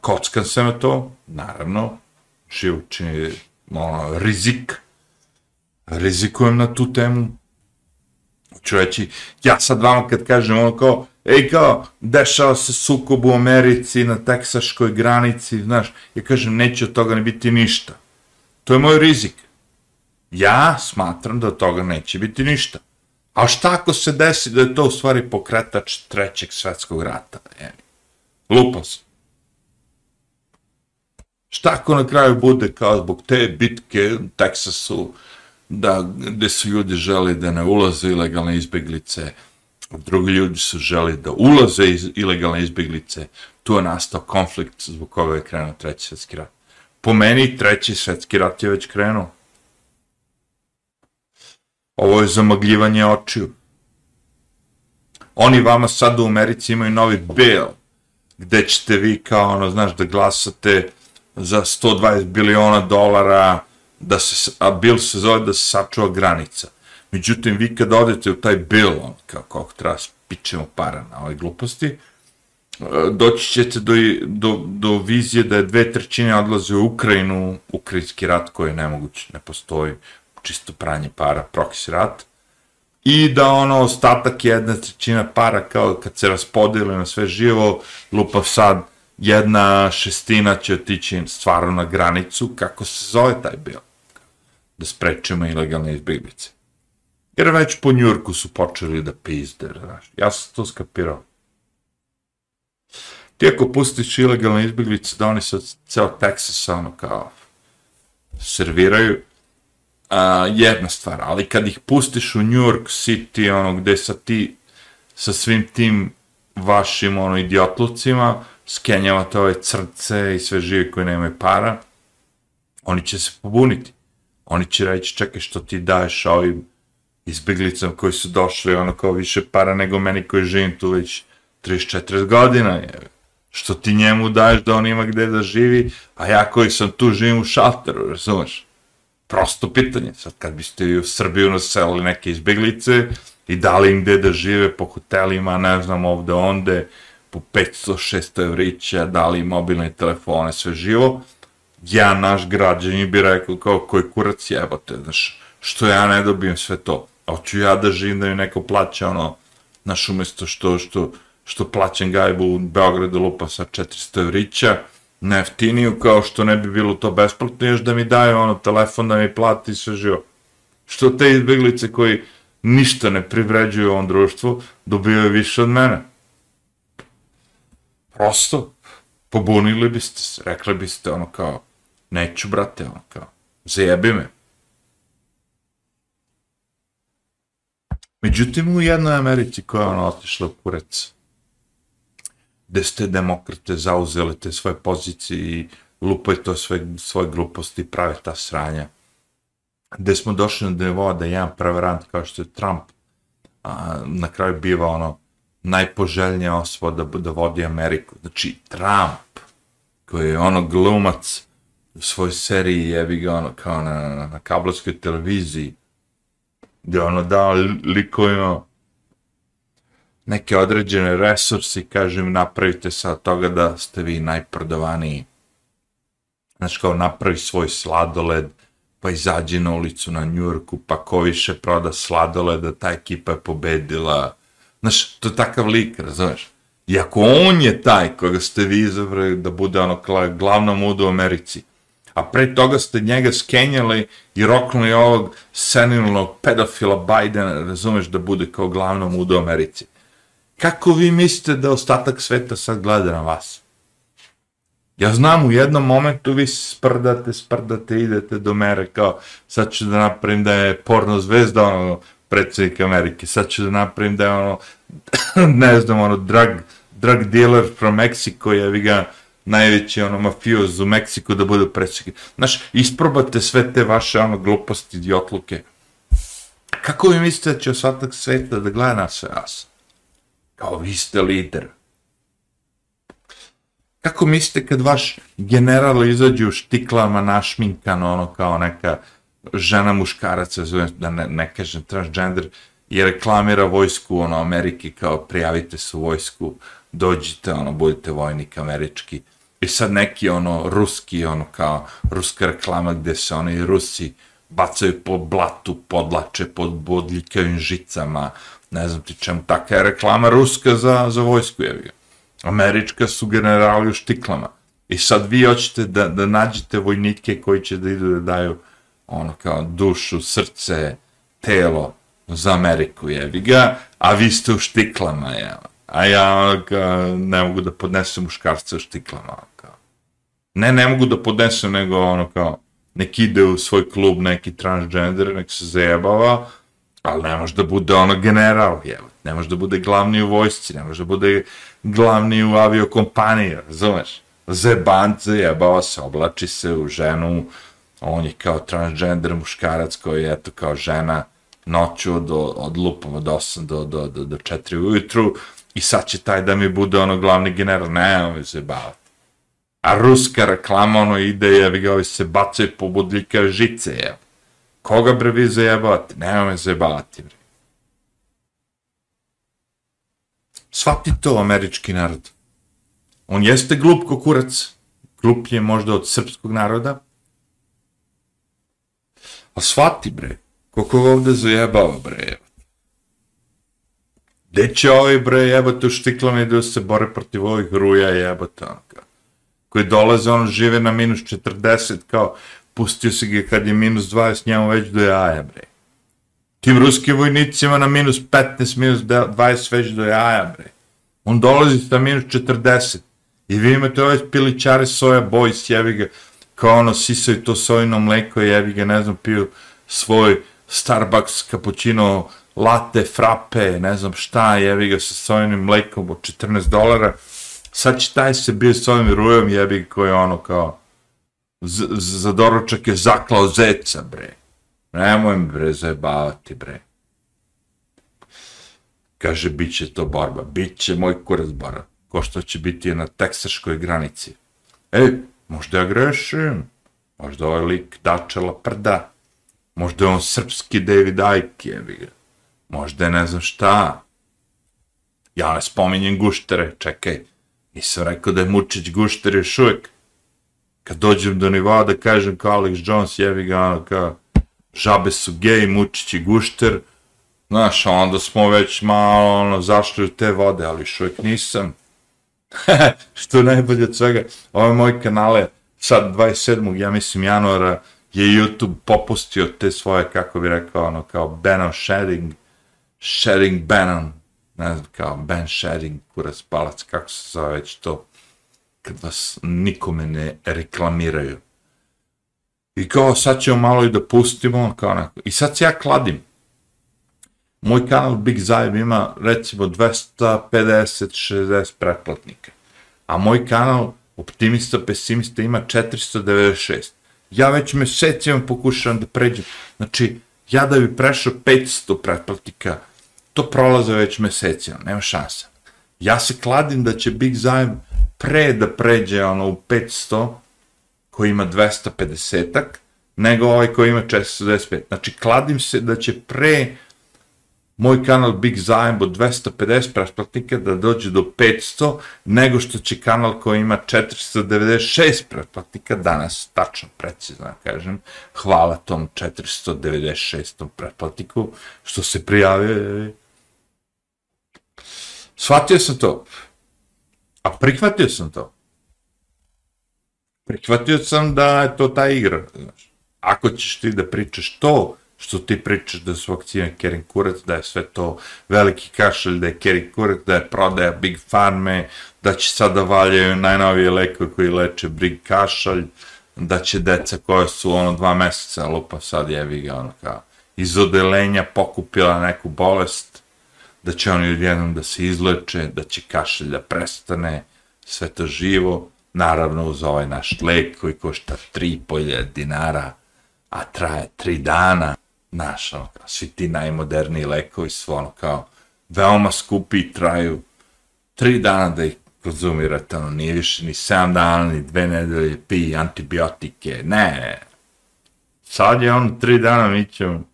kockan se na to, naravno, životni ono, rizik, rizikujem na tu temu, ću reći, ja sad vama kad kažem ono kao, ej kao, dešava se sukob u Americi na teksaškoj granici, znaš, ja kažem, neće od toga ne biti ništa. To je moj rizik. Ja smatram da od toga neće biti ništa. A šta ako se desi da je to u stvari pokretač trećeg svetskog rata? E? Lupa se. Šta ako na kraju bude kao zbog te bitke u Teksasu, da, gde su ljudi želi da ne ulaze ilegalne izbjeglice, drugi ljudi su želi da ulaze iz ilegalne izbjeglice, tu je nastao konflikt zbog koga je krenuo treći svjetski rat po meni treći svjetski rat je već krenuo. Ovo je zamagljivanje očiju. Oni vama sad u Americi imaju novi bill, gde ćete vi kao, ono, znaš, da glasate za 120 biliona dolara, da se, a bil se zove da se sačuva granica. Međutim, vi kad odete u taj bil, on, kao kako treba spičemo para na ove gluposti, e, doći ćete do, do, do vizije da je dve trećine odlaze u Ukrajinu, ukrajinski rat koji je nemoguć, ne postoji, čisto pranje para, proxy rat, i da ono ostatak jedna trećina para kao kad se raspodijeli na sve živo, lupa sad jedna šestina će otići stvarno na granicu, kako se zove taj bil, da sprečemo ilegalne izbjeglice. Jer već po Njurku su počeli da pizde, znaš. Ja sam to skapirao. Ti ako pustiš ilegalne izbjeglice, da oni sad ceo Texas ono kao serviraju, a, jedna stvar, ali kad ih pustiš u New York City, ono, gde sa ti, sa svim tim vašim, ono, idiotlucima, skenjavate ove crce i sve žive koje nemaju para, oni će se pobuniti. Oni će reći, čekaj, što ti daješ ovim izbjeglicama koji su došli, ono, kao više para nego meni koji živim tu već 34 godina, je. Što ti njemu daješ da on ima gde da živi, a ja koji sam tu živim u šalteru, razumeš? prosto pitanje. Sad kad biste u Srbiju naselili neke izbjeglice i dali im gde da žive po hotelima, ne znam, ovde, onde, po 500-600 evrića, dali mobilne telefone, sve živo, ja, naš građanin, bi rekao kao koji kurac jebote, znaš, što ja ne dobijem sve to. a Hoću ja da živim da mi neko plaća ono, naš umjesto što, što, što plaćam gajbu u Beogradu lupa sa 400 evrića, neftiniju, kao što ne bi bilo to besplatno, još da mi daju ono telefon da mi plati sve živo. Što te izbjeglice koji ništa ne privređuju ovom društvu, dobijaju više od mene. Prosto, pobunili biste se, rekli biste ono kao, neću brate, ono kao, zajebi me. Međutim, u jednoj Americi koja je ono otišla u kurec, gde ste demokrate zauzeli te svoje pozicije i lupaju to sve, svoje gluposti i prave ta sranja. Gde smo došli na nivoa da jedan prevarant kao što je Trump a, na kraju biva ono najpoželjnija osoba da, da vodi Ameriku. Znači, Trump, koji je ono glumac u svojoj seriji, jebi ga ono kao na, na, na kablovskoj televiziji, gdje ono dao likovima neke određene resursi, kažem, napravite sa toga da ste vi najprodavaniji. Znači, kao napravi svoj sladoled, pa izađe na ulicu na Njurku, pa ko više proda sladoleda, ta ekipa je pobedila. Znaš, to je takav lik, razumeš? I ako on je taj koga ste vi izabrali da bude ono glavna muda u Americi, a pre toga ste njega skenjali i roknuli ovog senilnog pedofila Bidena, razumeš, da bude kao glavnom u Americi. Kako vi mislite da ostatak sveta sad gleda na vas? Ja znam, u jednom momentu vi sprdate, sprdate, idete do mere kao sad ću da napravim da je porno zvezda ono predsjednik Amerike, sad ću da napravim da je ono, ne znam, ono, drug, drug dealer from Mexico, je vi ga najveći ono mafioz u Meksiku da bude predsjednik. Znaš, isprobate sve te vaše ono gluposti, idiotluke. Kako vi mislite da će ostatak sveta da gleda na sve vas? Kao vi ste lider. Kako mislite kad vaš general izađe u štiklama našminkano, ono kao neka žena muškaraca, da ne, ne kažem transgender, i reklamira vojsku ono, Amerike kao prijavite se u vojsku, dođite, ono, budite vojnik američki. I sad neki ono ruski, ono kao ruska reklama gde se oni Rusi bacaju po blatu, podlače, pod bodljikavim žicama, ne znam ti čemu, taka je reklama ruska za, za vojsku, jevi ga. Američka su generali u štiklama. I sad vi hoćete da, da nađete vojnike koji će da idu da daju ono kao dušu, srce, telo za Ameriku, jevi ga, a vi ste u štiklama, jevi. A ja ga, ne mogu da podnesem muškarce u štiklama, kao. Ne, ne mogu da podnesem, nego ono kao, nek ide u svoj klub neki transgender, nek se zajebava, ali ne može da bude ono general, jevo. ne može da bude glavni u vojsci, ne može da bude glavni u aviokompaniji, razumeš? Zebance, jebava se, oblači se u ženu, on je kao transgender muškarac koji je eto kao žena noću od, od lupom od 8 do, do, do, do 4 ujutru i sad će taj da mi bude ono glavni general, ne, ovi se bavati. A ruska reklama ono ide, jevi ga, ovi se bacaju po budljika žice, jevi. Koga bre vi zajebavate? Nema me zajebavati, bre. Svati to, američki narod. On jeste glup ko kurac, glup je možda od srpskog naroda, a svati, bre, koliko ga ovde zajebava bre, Gde će ovi bre jebate u štiklama da se bore protiv ovih ruja jebate, ono kao, koji dolaze, ono žive na minus 40, kao, pustio se ga kad je minus 20, njemu već do jaja bre. Tim ruskim vojnicima na minus 15, minus 20 već do jaja bre. On dolazi sa minus 40. I vi imate ove piličare soja boys, jevi ga, kao ono, sisaju to sojino mleko, jevi ga, ne znam, piju svoj Starbucks, cappuccino, latte, frappe, ne znam šta, jevi ga sa sojinim mlekom od 14 dolara. Sad će taj se bio s ovim rujom, jebi ga, koji ono kao, za doručak je zaklao zeca, bre. Nemoj mi, bre, zajebavati, bre. Kaže, bit će to borba, bit će moj kurac borba ko što će biti na teksaškoj granici. E, možda ja grešim, možda ovaj lik dačela prda, možda je on srpski David Icke, jebi ga možda je ne znam šta. Ja ne spominjem guštere, čekaj, nisam rekao da je Mučić gušter još uvijek. Kad dođem do nivoa da kažem kao Alex Jones, jevi ga, ono kao, žabe su gej, Mučić i gušter, znaš, onda smo već malo ono, zašli u te vode, ali još uvijek nisam. što najbolje od svega, ove moj kanale, sad 27. ja mislim januara, je YouTube popustio te svoje, kako bi rekao, ono, kao ban sharing, sharing Bannon, ne znam, kao ban sharing, kurac palac, kako se zove već to, kad vas nikome ne reklamiraju. I kao, sad ćemo malo i da pustimo, kao neko. I sad se ja kladim. Moj kanal Big Zajeb ima recimo 250-60 pretplatnika, a moj kanal Optimista Pesimista ima 496. Ja već mesecima pokušavam da pređem. Znači, ja da bi prešao 500 pretplatnika, to prolaze već mesecima, ono, nema šansa. Ja se kladim da će Big Zajeb pre da pređe ono u 500, koji ima 250-ak, nego ovaj koji ima 465. Znači, kladim se da će pre moj kanal Big Zajem od 250 pretplatnika da dođe do 500, nego što će kanal koji ima 496 pretplatnika danas, tačno, precizno kažem, hvala tom 496. pretplatniku što se prijavio. Shvatio sam to, a prihvatio sam to. Prihvatio sam da je to ta igra. Znaš. Ako ćeš ti da pričaš to, što ti pričaš da su vakcine Kerin Kurac, da je sve to veliki kašalj, da je Kerin Kurac, da je prodaja Big Farme, da će sada valjaju najnovije lekove koji leče Big Kašalj, da će deca koja su ono dva meseca lupa sad jevi ga ono kao iz odelenja pokupila neku bolest, da će oni odjednom da se izleče, da će kašelj da prestane, sve to živo, naravno uz ovaj naš lek koji košta 3.500 dinara, a traje 3 dana, naš, ono, kao, svi ti najmoderniji lekovi su ono kao veoma skupi i traju 3 dana da ih konzumirate, ono, nije više ni 7 dana, ni 2 nedelje, pi antibiotike, ne. Sad je ono 3 dana, mi ćemo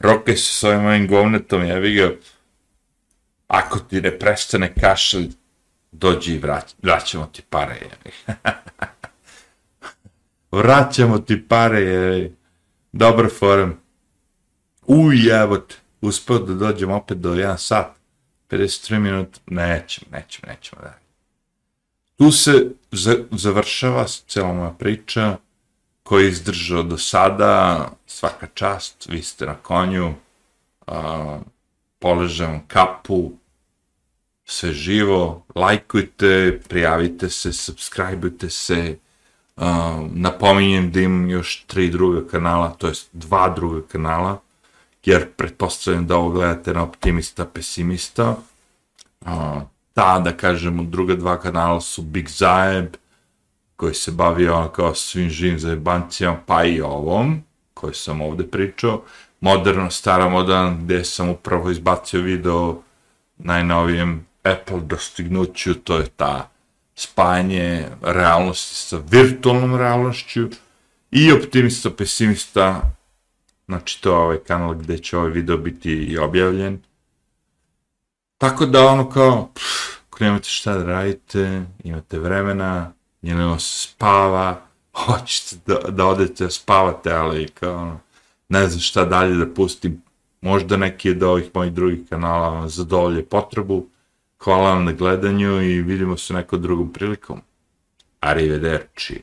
roke se s ovim ovim govnetom, ja bih ga, ako ti ne prestane kašalj, dođi i vrać, vraćamo ti pare, ja vraćamo ti pare, je dobar forum. Uj, evo te, uspio da dođem opet do 1 sat, 53 minuta, nećemo, nećemo, nećemo dalje. Tu se završava cijela moja priča, koji je izdržao do sada, svaka čast, vi ste na konju, a, poležem kapu, sve živo, lajkujte, prijavite se, subscribeujte se, a, napominjem da imam još tri druga kanala, to jest dva druga kanala, jer pretpostavljam da ovo gledate na optimista, pesimista. Uh, ta, da kažemo, druga dva kanala su Big Zajeb, koji se bavio ono kao svim živim zajebancijama, pa i ovom, koji sam ovde pričao. Moderno, stara moderna, gde sam upravo izbacio video najnovijem Apple dostignuću, to je ta spajanje realnosti sa virtualnom realnošću i optimista, pesimista, znači to je ovaj kanal gde će ovaj video biti i objavljen. Tako da ono kao, pff, ako nemate šta da radite, imate vremena, jer ono, spava, hoćete da, da odete spavate, ali kao, ono, ne znam šta dalje da pustim, možda neki od ovih mojih drugih kanala vam zadovolje potrebu. Hvala vam na gledanju i vidimo se nekom drugom prilikom. Arrivederci.